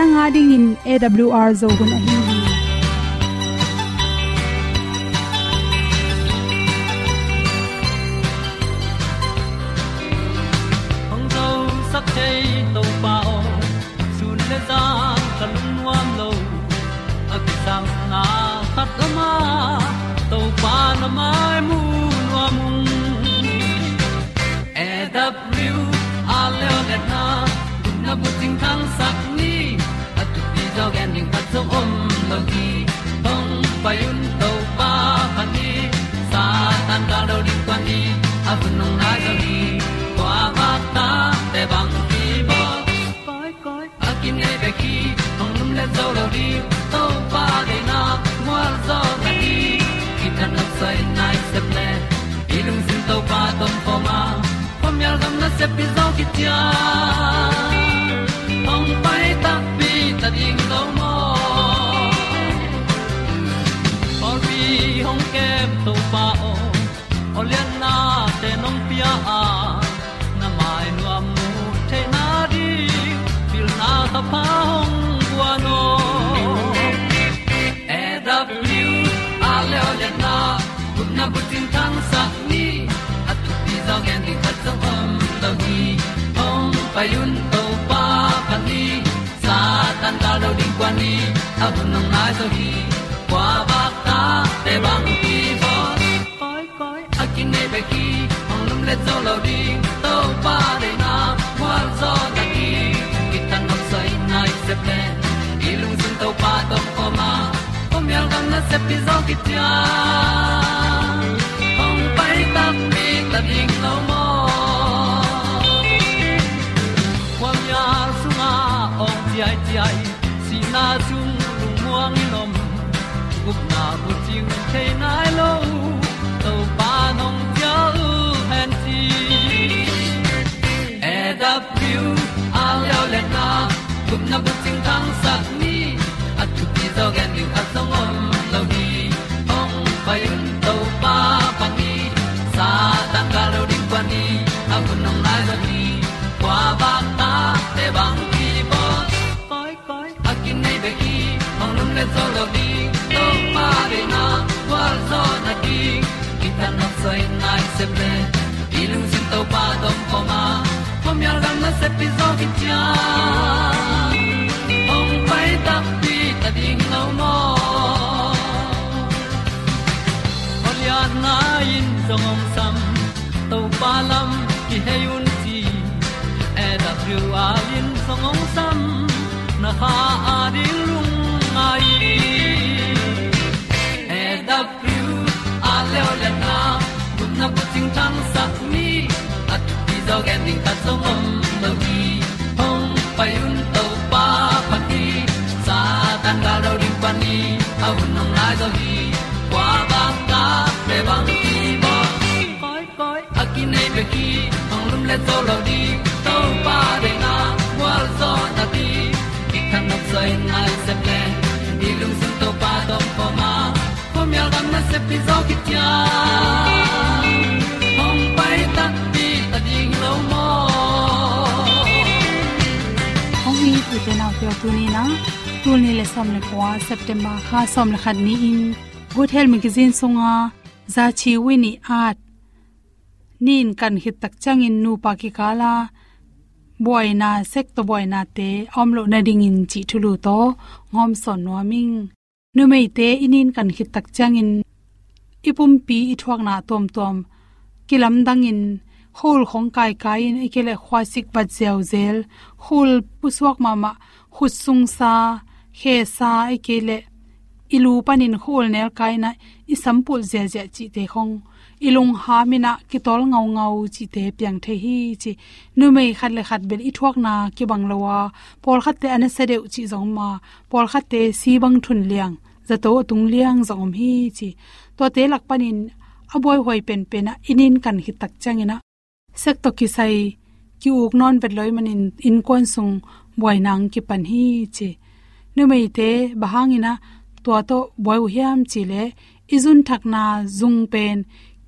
nanga ding in awr zo gun ahi hong zo sak chei to pa sun le za kan nuam lo a ki sam na khat o ma to pa na mai mu nuam e a le o na na bu sak ding pat zo om lo gi hong pai un to pa pa ni sa tan ga do ri kwa ni a bu nong nai zo ni kwa ba ta te bang ki bo koi koi a kim nei be ki hong lum le zo lo di to pa de na mo zo ta ni ki tan nok sai nai se ple ilung sin to pa tom pa ma. Pom yal gam na se pi zo ki ti a hong pai ta pi ta ding dong hong kem to pa o olian na te nom pia a na mai no amo te na di pil na ta pa hong bua no. E w, a le olian na kun na bu tin tang sa ni at pi zo gen di khat sa om to gi hong pa yun to pa pa ni, sa tan da lo ding kwan ni, a bu nong mai zo hi qua ba ta te bang le zo lo ding to pa de na kwa zo ta ki ki tan nok sai nai se pe i lung sun to pa to pa ma kom yal gam na se pi zo ki tia hong pai ta mi ta ding lo mo kwam ya ma ong ti ai ti ai si na chung lu muang ni nom gup na bu ting te gup na bu ting tang sat ni at tu ti zo gen ni at song om lo ni ong pai un to pa pa ni sa tan ga lo ding pa ni a bu nong lai za ni kwa ba ta te bang ki bo koi koi a kin nei be ki ong lum le zo lo di to pa de na kwa zo na ki ki ta na sai nai se ple đi lung sin to pa dom ko ma. Pom yal gam na se pi zo ki ding ta song om no gi hong pai un to pa phát đi. sa tan ga do quan đi, ni. Au nong lai do gi kwa ba ta pe bang ti ba koi koi a ki nei pe ki ong lum le zo lo di to pa de na wa zo na ti ki kan nok sai nai se ple ni lung sun to pa do po ma. Po mi al gam na se pi zo ki te na pyo tu ni na tu ni le som le kwa september kha som le khat ni in good health magazine songa za chi wini at nin kan hit tak changin nu pa ki kala boina sek to boina te omlo na ding in chi thulu to ngom son no ming nu mei te inin kan khit tak changin ipum pi i thuak na tom tom kilam dangin hul khong kai kai in ikele khwasik bat zeu zel. Hul puswak mama khusung sa, khe sa ikele ilu panin hul nel kai na i sampul je je chi te khong. Ilung ha mina ki tol ngau ngau chi te piang the hi chi. Nu mei khat le khat bel i thuak na ki bang lawa pol khat te an se deu chi zong ma. Pol khat te si bang thun liang. Za to tung liang zong hi chi. To te lak panin aboi hoi pen pen a inin kan hi tak changina sek to ki sai, ki uk non vet loi manin in kon sung boy nang ki pan hi chi nu mei te bahangina to to boy hiam chi le, izun thakna zung pen,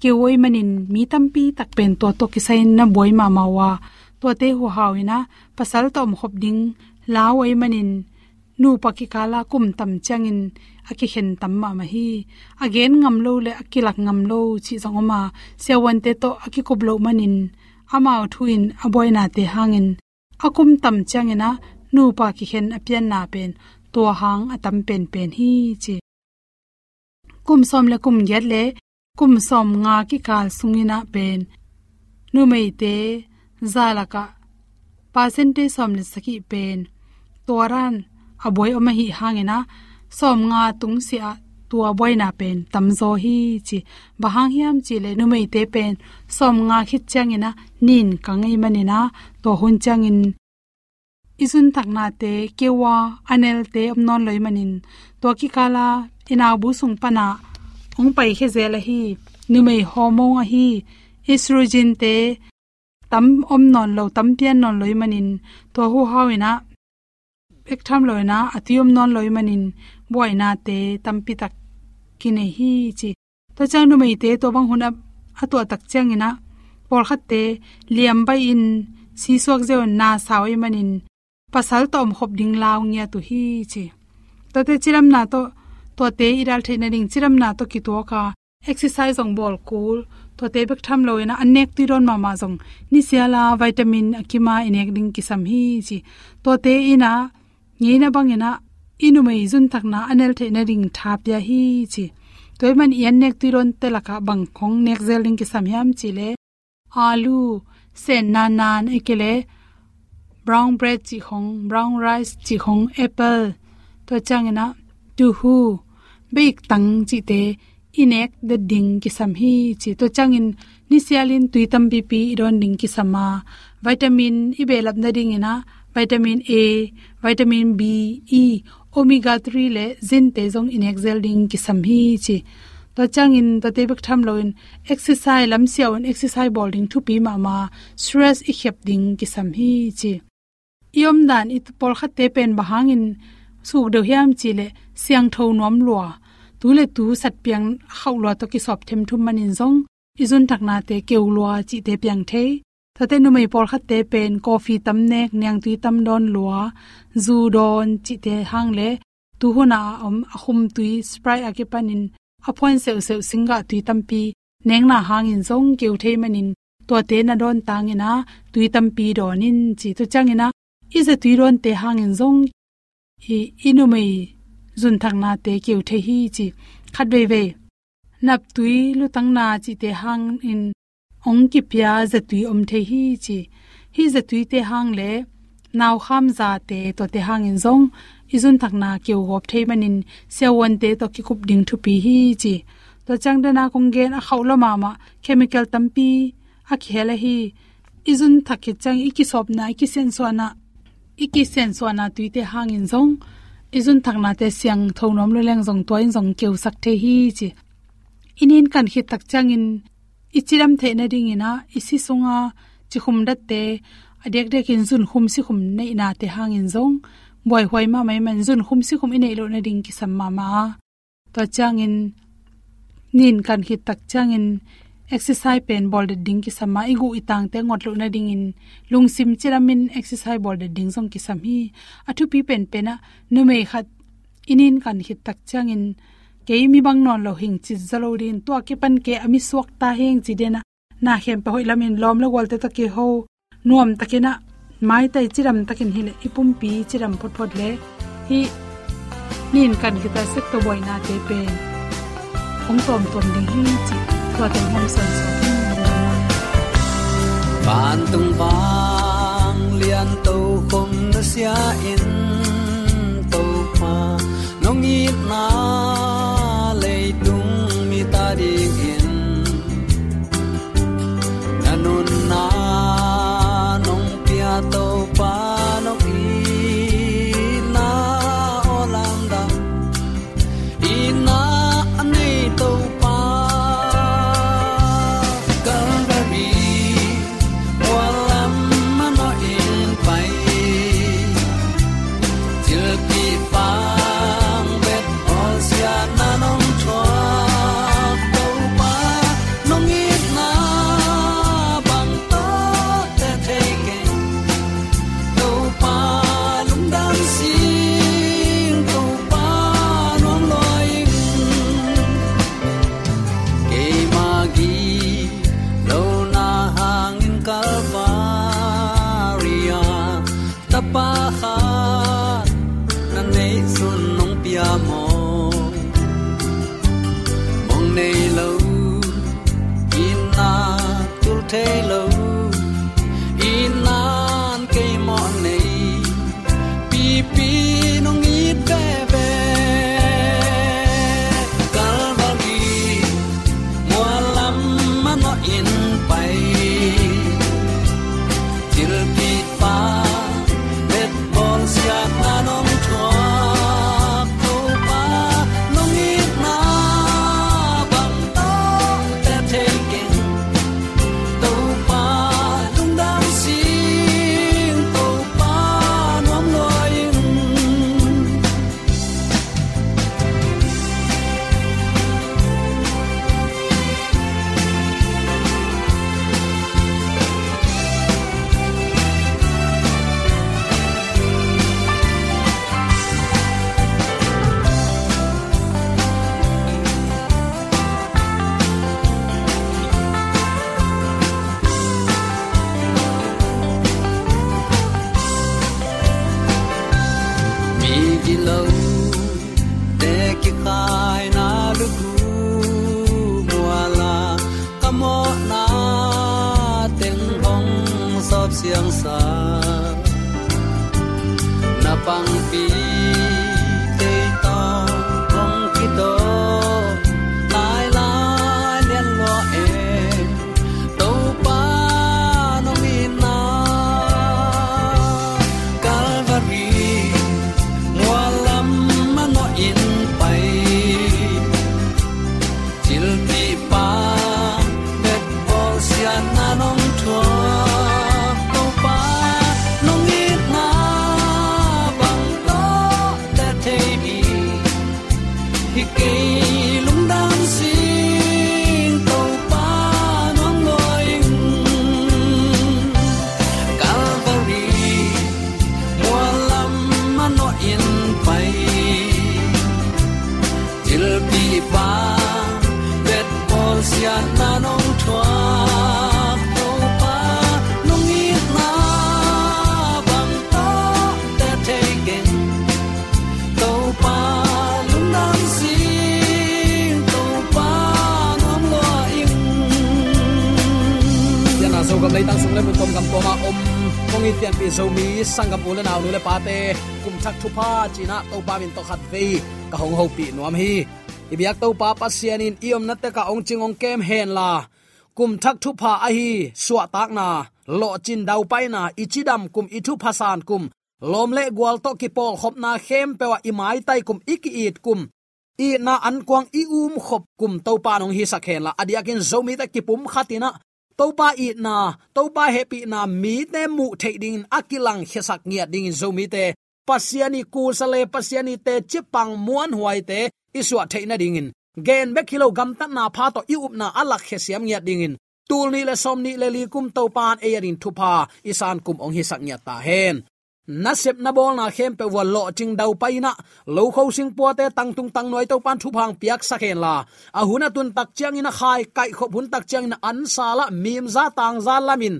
ke woi manin mi tampi tak pen to to ki sai na boy ma ma wa. To te hu hawina pasal tom khop ding, la woi manin nu paki kala kum tam changin, aki hen tam ma ma hi. Again, ngam lo le akilak ngam lo, chi zong ma se wan te to aki kob lo manin. Ama thuin aboy na te hangin. Akum tam changina, nu pa ki hen apian na pen. To hang atam pen pen hi, chi. Kum som le kum get le, kum som nga ki kal sungina pen. Nu mei te zalaka percentage som le saki pen. Toran aboi oma hi hangena. Som nga tung sia tua boy na pen. Tamzo hi chi. Bahang hiam chi le nu mei te pen. Som nga khit changena. Nin kangai manina to hun changin. Izun takna te kewa anel te amnon loi manin. To ki kala ina bu sung pana ong pai khe zela hi. Nu mei hormone a hi. Estrogen te. Tam om non lo, tam pian non loi manin. To hu hawina pek tham loina atiom non loi manin boina te tampi tak kine hi chi. To chang nu mei te, to bang huna atu tak chang ina. Por khat te, liam bai in, si suak je na sawi manin. Pasal tom khop ding law ngia tu hi chi. To te chiram na to to te iral theina ring chiram na to ki to ka. Exercise ong bol cool. To te bek tham loina anek ti ron ma ma jong ni siala vitamin akima inek ding kisam hi chi. To te ina nge na bangena inu mai zun takna anel the na ring thapya hi chi. Toy man yan nek ti ron te laka bang khong nek zeling ki samyam chi le alu sen na nan ekele. Brown bread chi khong, brown rice chi khong apple. To changena tu hu big tang chi te, inek the ding ki sam hi chi. To changin, nisialin tuitam bp iron ding ki sama. Vitamin ibelap na ding ina vitamin a vitamin b e omega 3 le zin te jong in excel ding ki sam hi chi. To chang in to te bek tham lo in exercise, lam sia on exercise bowling thu pi ma ma stress i khep ding ki sam hi chi. Iom dan it pol kha te pen bahang in suk de hiam chi le siang tho nom lwa tu le tu sat piang khau lwa to ki sop them thum manin zong. Izun takna te keu lwa chi te piang the thate nu mai por khat te pen, coffee tam nek nyang tui tam don lua. Zu don chi te hang le tu huna om um, ahum tui spray ake panin appoint se se singa tui tam pi neng na hang in zong keu the manin to te na don tang ina tui tam pi donin, chi tu chang ina is a tui ron te hang in zong. I inu mai zun thang na te keu the hi, chi. Khat ve ve nap tui lu tang na chi te hang in ong ki pya zatui om the hi chi. Hi zatui te hang le naw kham za te to te hang in zong, izun takna keu gop thei manin sewon te to ki kup ding thu pi hi chi. To chang da na kong gen a khawla ma ma, chemical tampi a khela hi. Izun thakhe chang iki sop na iki sen so na iki sen so na tui te hang in zong. Izun thakna te siang thonom lo leng zong toin zong keu sak the hi chi. Inin kan hi tak chang in ichiram the na ding ina, isi sunga chi khum te adek dek in zun khum si khum nei na te hang in zong. Boy hoi ma mai man zun khum si khum inei lo na ding ki sam ma ma. To chang in, nin kan hi tak chang in exercise pen ball de ding ki sama igu itang te ngot lo na ding in lung sim chiramin exercise ball de ding zong ki sam hi. Athu pi pen pena, nu mei khat inin kan hi tak chang in ke mi bang non lo hing chi zalo rin to ke pan ke ami suak ta heng chi dena na hem pa hoi lamin lom lo gol te ta ke ho nuam takena mai tai chiram takin hile ipum pi chiram phot phot le hi nin kan kita sek to boy na te pe ong tom tom ding hi chi to te hom son so ban tung vang lian to khom na sia in to pa nong i na na pang kong i tian pi zo mi sangam ul naw nu le pa te kum thak thu pa china to pa min to khat ve ka hong ho pi nuam hi ibyak to pa pasian in iom na te ka ong ching ong kem hen la kum thak thu pa a hi suwa tak na lo chin dau pai na ichidam kum ithu phasan kum lom le gwal to ki pol khop na khem pewa imai tai kum iki it kum i na an kwang i um khop kum to pa nong hi sakhen la adiakin zomi ta ki pum khatina topa i na topa happy na mi te mu thading akilang hesak ngia ding zomi te pasiani ku sale pasiani te chipang muan huai te iswa theina dingin gen be kilo gam ta na pha to i up na alak he siam ngia dingin tul ni le som ni le li kum to pan e yarin thupa, isan kum ong hi sak ngia ta hen na sep na bol na khem pe wal lo ching dau pai na, lo kho sing po te tang tung tang noi to pan thu phang piak sa khen la. A huna tun tak chiang ina khai, kai kho bun tak chiang na an sala mim za tang za lamin.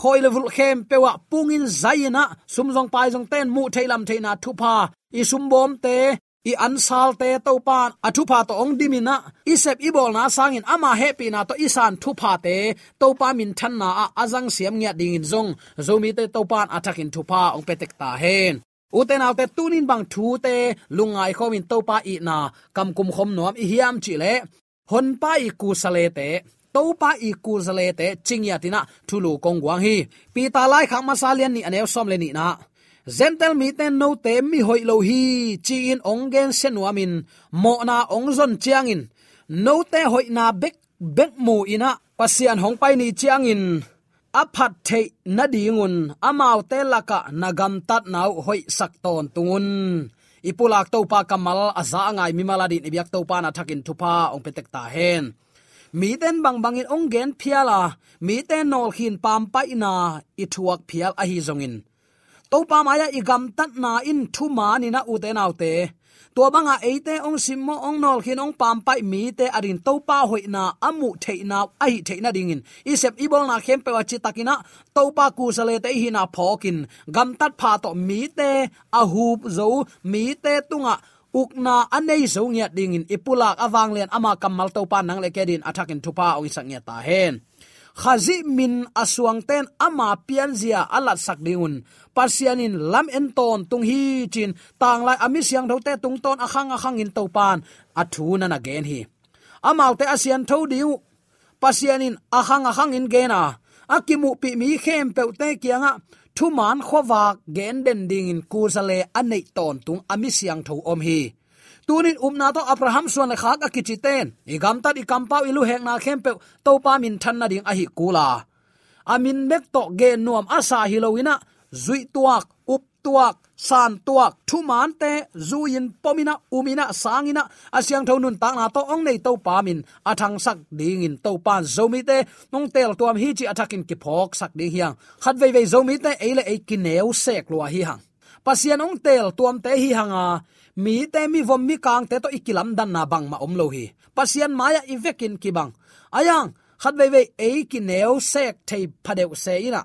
Khoi level khem pe wa pungin zaina sumjong pai jong ten mu thailam thaina thu pha i sum bom te i an sal te to pan athu pha to ong dimina isep ibol na sangin ama happy na to isan thu pha te. To pa min than na a azang siam nya ding in zong. Zomi te to pan atakin thu pha, ong petek ta hen. Uten alte tunin bang thu te lungai khomin to pa i na. Kam kum khom nom i hiam chi le. Hon pa i ku sale te. To pa i ku sale te chingya tina thulu kong wang hi. Pi ta lai kha ma salian ni anew som le ni na gentle mi ten no te mi hoi lo hi, chi in ongen senuamin mo na ong zon chiang in. No te hoi na bek bek mu ina, pasian hong pai ni chiang in. Aphat the na dingun, amau te laka nagam tat nau hoi sak ton tungun. Ipulak to pa kamal, aza ngai mi maladi ni biak to pa na thakin thupa, ong petek ta hen. Mi ten bang bangin ong gen phiala, mi ten nol khin pam pai na, ithuak phial a hi zongin to pa ma ya gam tat na in thu ma ni na u te nau te to banga eite ong simmo ong nol khin ong pam pai mi te arin to pa hoi na amu the na ai the na dingin. I bol na khem pe wachi takina to pa ku sale te hi na phokin. Gam tat pha to mi te a hup zo mi te tunga, ukna anei zo ngia dingin. Ipulak awang len ama kamal to pa nang le kedin athakin thupa ong sak ngia ta hen khazi min asuang ten ama pian zia alat sak dingun. Pasianin lam en ton tung hi chin. Tang lai ami siang tho te tung ton akhang akhang in to pan athu na na gen hi amal te asian tho diu. Pasianin akhang akhang in gena. Akimu pi mi khem pe te kianga. Thu man khowak gen den ding in kusale anei ton tung ami siang tho om hi tunin umna to abraham suan kha ka kichiten igam tat i kampau ilu hek na khempe to pa min than na ding a hi kula amin mek to ge nuam asa hilowina zui tuak, up tuak, san tuak, thu man te zuin pomina umina sangina asyang thonun ta na to ong nei to pa min. Athang sak ding in to pan zomi te. Nong tel tuam hi chi athakin ki phok sak ding hiang. Khat vei vei zomi te eile e ki neu sek lua hi hang. Pasian ong tel tuam te hi hanga mi te mi vom mi kang te to ikilam dan na bang ma om lo hi. Pasian maya ivekin ki bang. Ayang, khat ve ve e ki neo sek thei phadeu se ina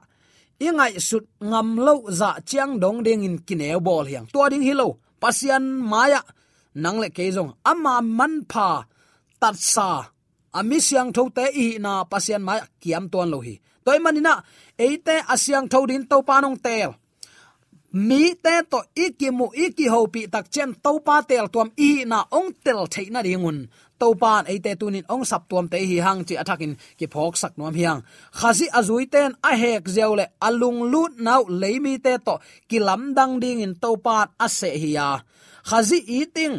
ingai sut ngam lo za chiang dong ding in ki neo bol hiang. To ding hilo pasian maya nang le kezong ama man pha tat sa. Ami siang tho te i na pasian maya kiam ton lo hi. Toy manina eite asiang tho din to panong tel mi te to ikimu iki ho pi tak chen to pa tel tuam i na ong tel theina ringun to pan ei te tunin ong sap tuam te hi hang chi athakin ki phok sak nuam hiang. Khazi azui ten a hek zeule alung lut nau leimi te to ki lam dang ding in to pan a se hi ya. Khazi eating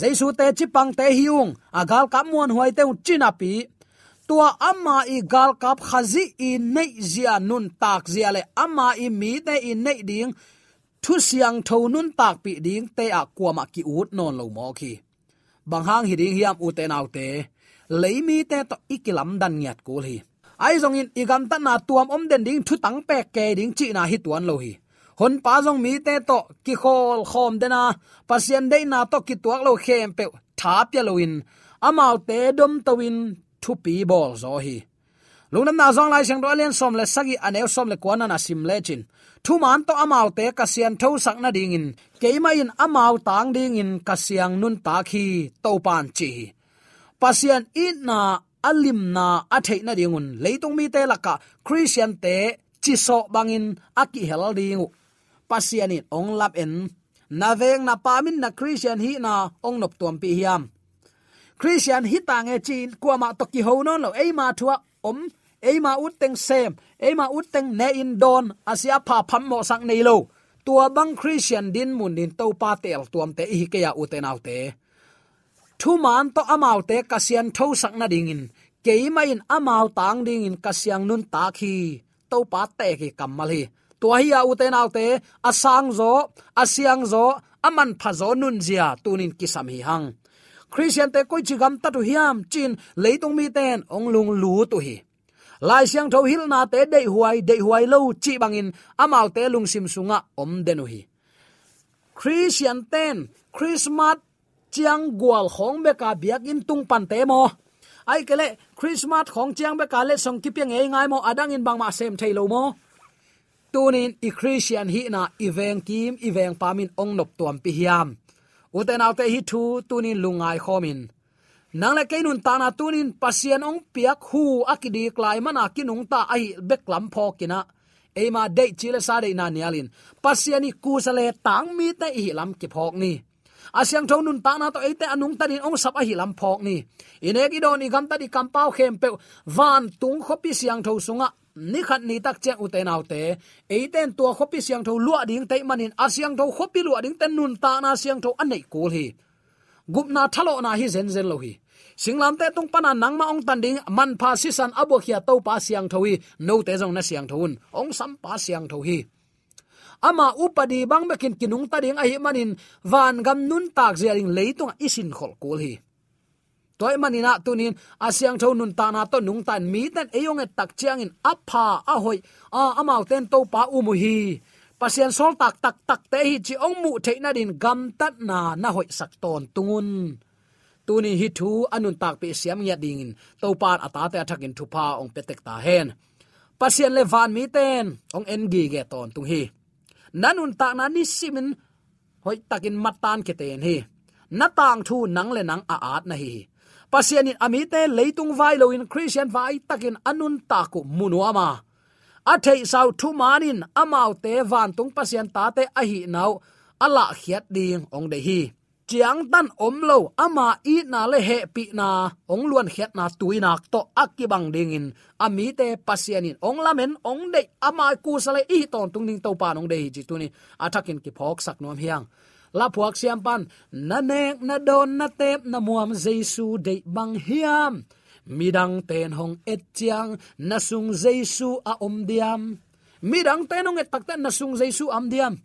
jaisu te chi pang te hiung agal kam muan huai te china pi. Tua amma i gal kap khazi i nei zia nun tak zia le amma i mi te i nei ding thu siang tho nun tak pi ding te a kwama ki ut non lo mo khi. Bang hang hi ding hiam u te nau te leimi te to ikilam dan nyat kul hi. Ai zong in igam ta na tuam om den ding thu tang pe ke ding chi na hi tuan lo hi. Hon pa zong mi te to ki khol khom de na pasien de na to ki tuak lo khem pe tha pya lo in. Amau te dom to win thu pi bol zo hi lungnam na zong lai sang do len som le sagi anew som le kwana na sim le chin thu man to amau te ka sian tho sak na ding in keima in amau tang ding in ka siang nun ta khi to pan chi pasian in na alim na athei na dingun leitung mi te laka christian te chi so bangin aki hel ding pasian in ong lap en. Na veng na pamin na christian hi na ong nop tuam pi hiam. Christian hi tang e chin kwama to ki ho non lo ei ma thua om eima uteng sem eima uteng ne in don asia pha pham mo sang nei lo. Tua bang christian din mun din to pa tel tuam te hi ke ya uten autte thu man to amau te kasian tho sak na ding in. Keima in amau tang ding in kasiang nun ta khi. To pa te ki kamal hi tua hi ya uten autte asang zo asiang zo aman pha zo nun zia tunin kisam hi hang. Christian te koi chigam ta tu hiam chin leitung mi ten ong lung lu tu hi lai siang tho hil na te dei huai dei huai lo chi bangin, amal te lung sim sunga om denu hi christian ten, christmas chiang gwal khong be ka biak in tung pan te mo. Ai kele christmas khong chiang be ka le song ki piang ei ngai mo, adang in bang ma sem thailo mo. Tunin, i christian hi na iveng kim iveng pamin ong nop tuam pi hiam. Uten autte hi thu, tunin lungai khomin nang le keinun ta na tunin pasien ong piak hu akidi klai mana kinung ta ai beklam phokina ema de chile sa de na nialin. Pasiani ku sale tang mi te hi lam ki phok ni. Asyang thong nun ta na to ate anung ta din ong sap a hi lam phok ni. Ine ki do ni gam ta di kam pau khem pe van tung khopi siang tho sunga. Ni khat ni tak che ute nau te. Eiten tua khopi siang tho lua ding te manin. Asyang tho khopi lua ding ten nun ta na siang tho anei kul hi gupna thalo na hi zen zen lo hi. Singlam te tung pana nang ma ong tan ding, man pha si san abo khia to pa siang tho hi, no te jong na siang thon ong sam pa siang tho hi. Ama upadi bang bekin kinung ta ding a manin, van gam nun tak zia leitung isin khol kul hi. Toy manina tunin asyang thau nun ta na to nung tan mi tan eyong et tak chiang in apha a hoi, a amau ten to pa umu hi pasien sol tak tak tak te hi chi ong mu the na din gam tat na na hoi sak ton tungun. Tuni hi thu anun tak pe siam nya ding in, to pan ata te athakin thu pa ong petek ta hen. Pasien le van mi ten, ong en gi ge ton tung hi. Nanun tak na ni simin hoi takin matan ke ten hi. Na tang thu nang le nang a at na hi. Pasianin amite leitung vai lo in christian vai takin anun taku munuama a thei sau thu manin amau te van tung pasien ta te a hi nau. Ala khiat ding, ong de hi. Chiang tan om lo, ama i na le he pi na. Ong luan khiat na tuinak to akibang ding in. Ami te pasianin ong lamen, ong de ama ku sale i ton tung ning to pa ong de hi chi tuni athakin ki phok sak nom hiang. La phuak siam pan, na nek, na don, na tep, na muam jesu de bang hiam midang ten hong et chiang nasung jaisu a om diam. Midang ten hong et takta nasung jaisu am diam.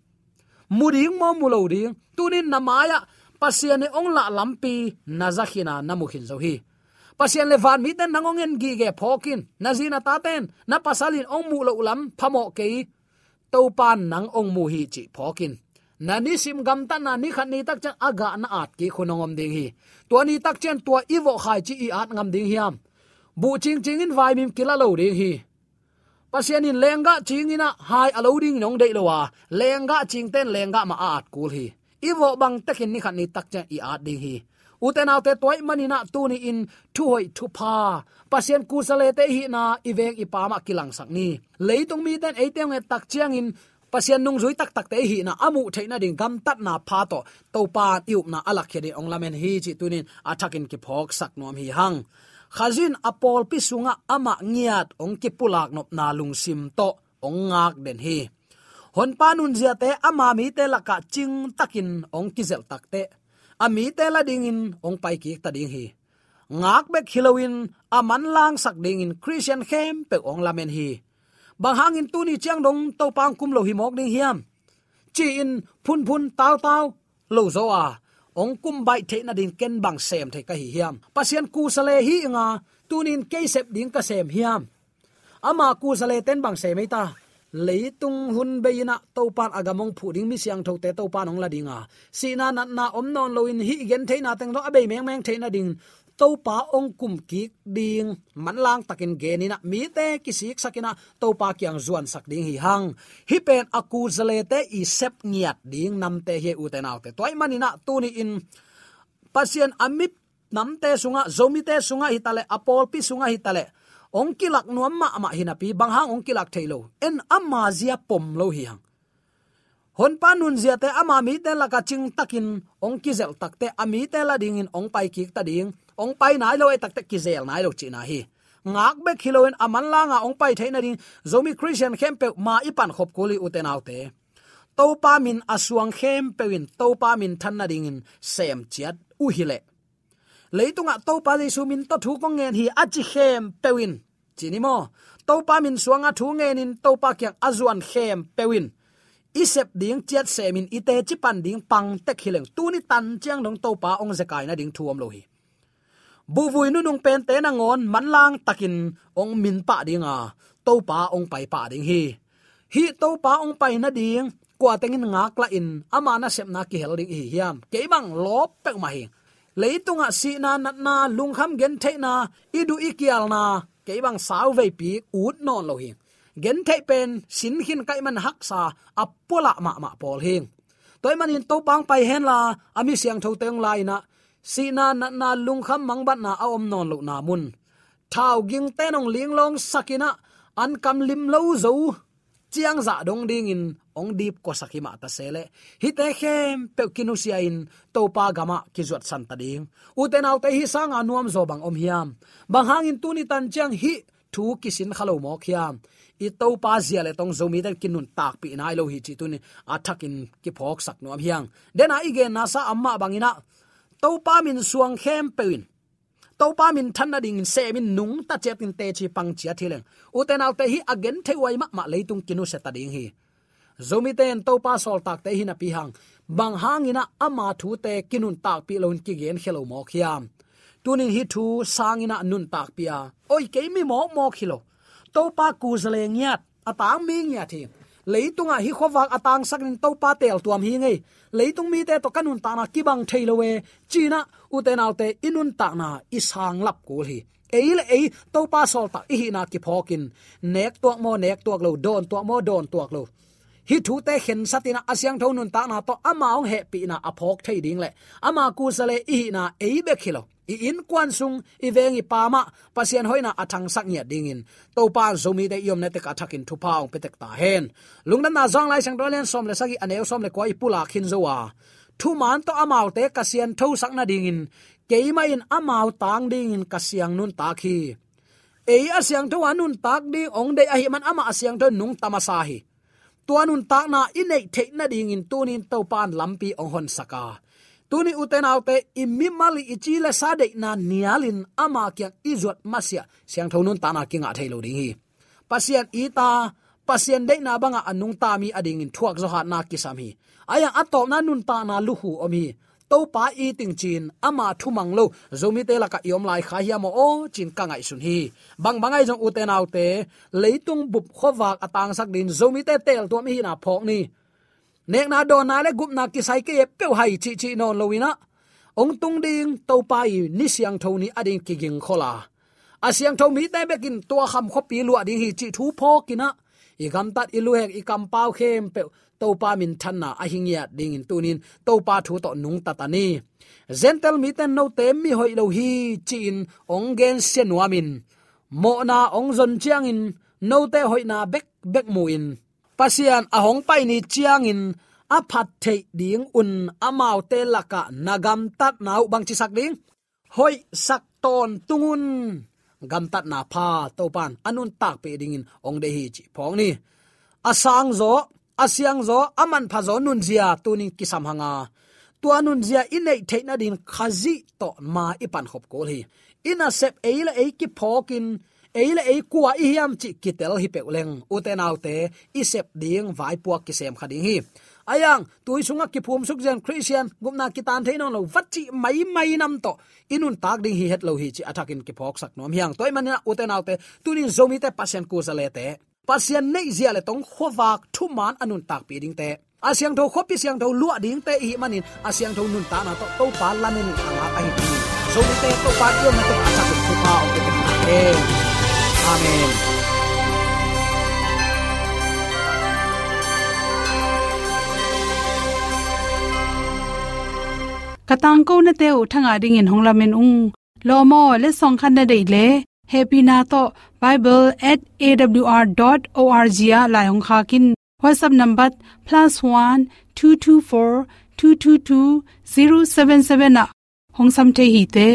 Muding mo mulo ding, tunin namaya pasian ne ong la lampi, na zakhina na zo hi. Pasian le van miten nangongen gi ge phokin, na taten ta na pasalin ong mu lo lam phamo ke topan nang ong mu hi chi phokin na ni sim gam ta na ni khan ni tak chang aga na at ki khunongom ding hi. To ni tak chen to iwo khai chi i at ngam ding hiam. Bu ching ching in vai mim kila lo ding hi. Pasian in lenga ching ina hai alo ding nong dei lowa lenga ching ten lenga ma at kul hi. Iwo bang takin ni khan ni tak chen i at ding hi. Uten autte toy manina tuni in thu hoi thu pa pasien kusale te hi na ivek ipama pa kilang sakni leitung mi ten eitem nge tak chiang in pasian nung zui tak tak te hi na amu theina ding gam tat na pha to. To pa tiu na alak khedi ong lamen hi chi tunin athakin ki phok sak nom hi hang. Khazin apol pi sunga ama ngiat ong ki pulak nop na lung sim to ong ngak den hi. Hon panun zia te ama mi te laka ching takin ong kizel takte ami te la ding in ong pai ki ta ding hi. Ngak bek hilowin, aman lang sak ding in christian khem pe ong lamen hi bang hangin tu ni chiang dong to pang kum lo hi mok ding hiam. Chi in phun phun tao tao lo zo a. Ong kum bai the na din ken bang sem the ka hi hiam. Pasien ku sale hi nga tunin ke sep ding ka sem hiam. Ama ku sale ten bang sem ta leitung hun beina topan agamong phuding mi siang thote topan ong ladinga sina na na om non loin hi gen theina teng lo abe meng meng theina ding topa ong kum ki ding. Manlang takin genina mi te kisik sakina. Topa kyang zuan sak ding hi hang. Hi pen aku zale te i sep ngiat ding. Nam te he uten te toy manina tuni in. Pasien amit nam te sunga, zomi te sunga hitale apol pi sunga hitale ong kilak nuam ma ma hinapi bang hang ong kilak thailo en amma zia pom lo hi hang. Hon pa nun zia te ama mi te la ka ching takin. Ong ki zel takte ami te la ding in. Ong pai ki ta ding ong pai nai lo e tak te ki zel nai lo chi na hi. Ngak be khiloin aman la nga ong pai theina ding zomi christian kempe ma ipan khop kuli uten autte to pa min asuang khem pewin to pa min thanna ding in sem chiat u hile leitunga to pa jesu min to thu ko ngen hi achi khem pewin chini mo to pa min suanga thu ngen in to pa kyang azuan khem pewin isep ding chiat semin ite chi pan ding pang tek hileng tuni tan chiang dong to pa ong zakai na ding thuam lo hi buvui nu nung pen te na ngon man lang takin, ong min pa dinga à. to pa ong pai pa ding hi. Hi to pa ong pai na ding kwa tengin ngak la in, ama na sep na ki helding hi hiam. Ke bang lop pek ma hi. Leitunga à si na nat na lungham gen the na idu ikial na. Ke bang sau ve pi ut non lo hi. Gen the pen sin hin kai man hak sa à apola ma ma pol hing toy manin to pang pai hen la, ami siang tho teng lai na si na na na lung kham mang bat na a om non lo na mun. Thao ging tenong ling long sakina, an kam lim lo zo. Chiang za dong ding in, ong dip ko sakima ta sele. Hi te khem pe kinusia in, to pa gama ki zuat san ta ding. U te nau te hi sang anuam zo bang om hiam. Bang hangin tu ni tan chiang hi, thu kisin khalo mo khiam i to pa zia le tong zomi den kinun tak pi nai lo hi chi tu ni athakin ki phok sak nuam hiang. Dena igen na sa amma bangina to pa min suang khem pein to pa min than na ding se min nung ta che tin te chi pang chia thileng. U te nau te hi again the wai ma ma leitung kinu se ta ding hi. Zomi ten to pa sol tak te hi na pi hang. Bang hangina ama thu te kinun tak pi lon ki gen khelo mo khiam tunin hi thu sangina nun tak pia. Oi ke mi mo mo khilo to pa ku zale ngiat. Atang mi ngiat thi leitunga à, hi khowak atang à sakin to pa tel tuam hi ngei leitung mi te to kanun ta na kibang theilowe china utenalte inun ta na isang lap kul hi eil ei to pa sol ta hi na ki phokin nek tuak mo nek tuak lo don tuak mo don tuak lo hi thu te khen satina asyang thon nun ta na to amaung he pi na aphok thei ding le ama ku sale i na ei be khilo i in kwan sung, i vengi pama pasien hoina athang sak nya dingin to pa zomi de yom ne te ka thakin thu paung petek ta hen. Lungna na zong lai sang dolen som le sagi aneu som le ko i pula khin zowa thu man to amau te kasien tho sak na dingin keima in amau tang dingin kasiang nun ta khi. Ei asyang tho anun tak ding ong de a hi man ama asyang tho nung tamasahi. Tuanun tak na inei theina dingin tunin to pan lampi ong hon saka tuni uten autte immi mali ichile sade na nialin ama kya izot masya siang thonun tana kinga thailo ding hi. Pasian ita pasien de na banga anung ta mi ading in thuak zo ha na kisam hi. Aya atop na nun ta na luhu omi to pa i ting chin ama thumang lo. Zomi te la ka yom lai kha hiam o, chin ka ngai sun hi. Bang bangai jong uten autte leitung bup khowak atang sak din. Zomi te tel to mi na phok ni nek na do na le gup na ki sai ke pe hai chi chi non lowina ong tung ding to pai ni siang tho ni ading ki ging khola. A siang tho mi te bekin to kham kho pi lu ading hi chi thu pho kina i gam tat i lu hek i kam pau khem pe to pa min than na a hing ya ding in tunin to pa thu to nung ta ta ni. Gentle mi ten no te mi hoi lo hi chin ong gen se nuamin mo na ong zon chiang in no te hoi na bek bek mu in pasian ahong pai ni chiang in a phat thei ding un amau te laka nagam tat nau bang chi sak ding. Hoi sak ton tungun. Gam tat na pha to pan anun tak pe ding in ong de hi chi phong ni. Asang zo asiang zo aman pha zo nun zia tunin kisam hanga. Tu anun zia inei theina din khazi to ma ipan khop kol hi. Ina sep eila e ki phokin eile ei kwa i hiam chi kitel hi peuleng uten autte isep ding vai puak ki sem khading hi. Ayang, tui sunga ki phum suk jen christian gumna ki tan thein lo vachi mai mai nam to. Inun tak ding hi het lo hi chi athakin ki phok sak nom hiang. Toy manina uten autte tunin zomi te pasien ku zale te. Pasien nei zia le tong khowak thu man anun tak pi ding te. Asyang tho khopi syang tho lua ding te hi manin. Asyang tho nun ta na to to pa lanin anga ai zomi te, to pa yo na to athakin ku pa o te te amen. Katang ko na te u thanga ding in honglamen ung. Lomo le song khan na dei le. Happy na to. Bible@awr.org ya la yong kha kin whatsapp number +1 224 222 077 na hong sam the hi te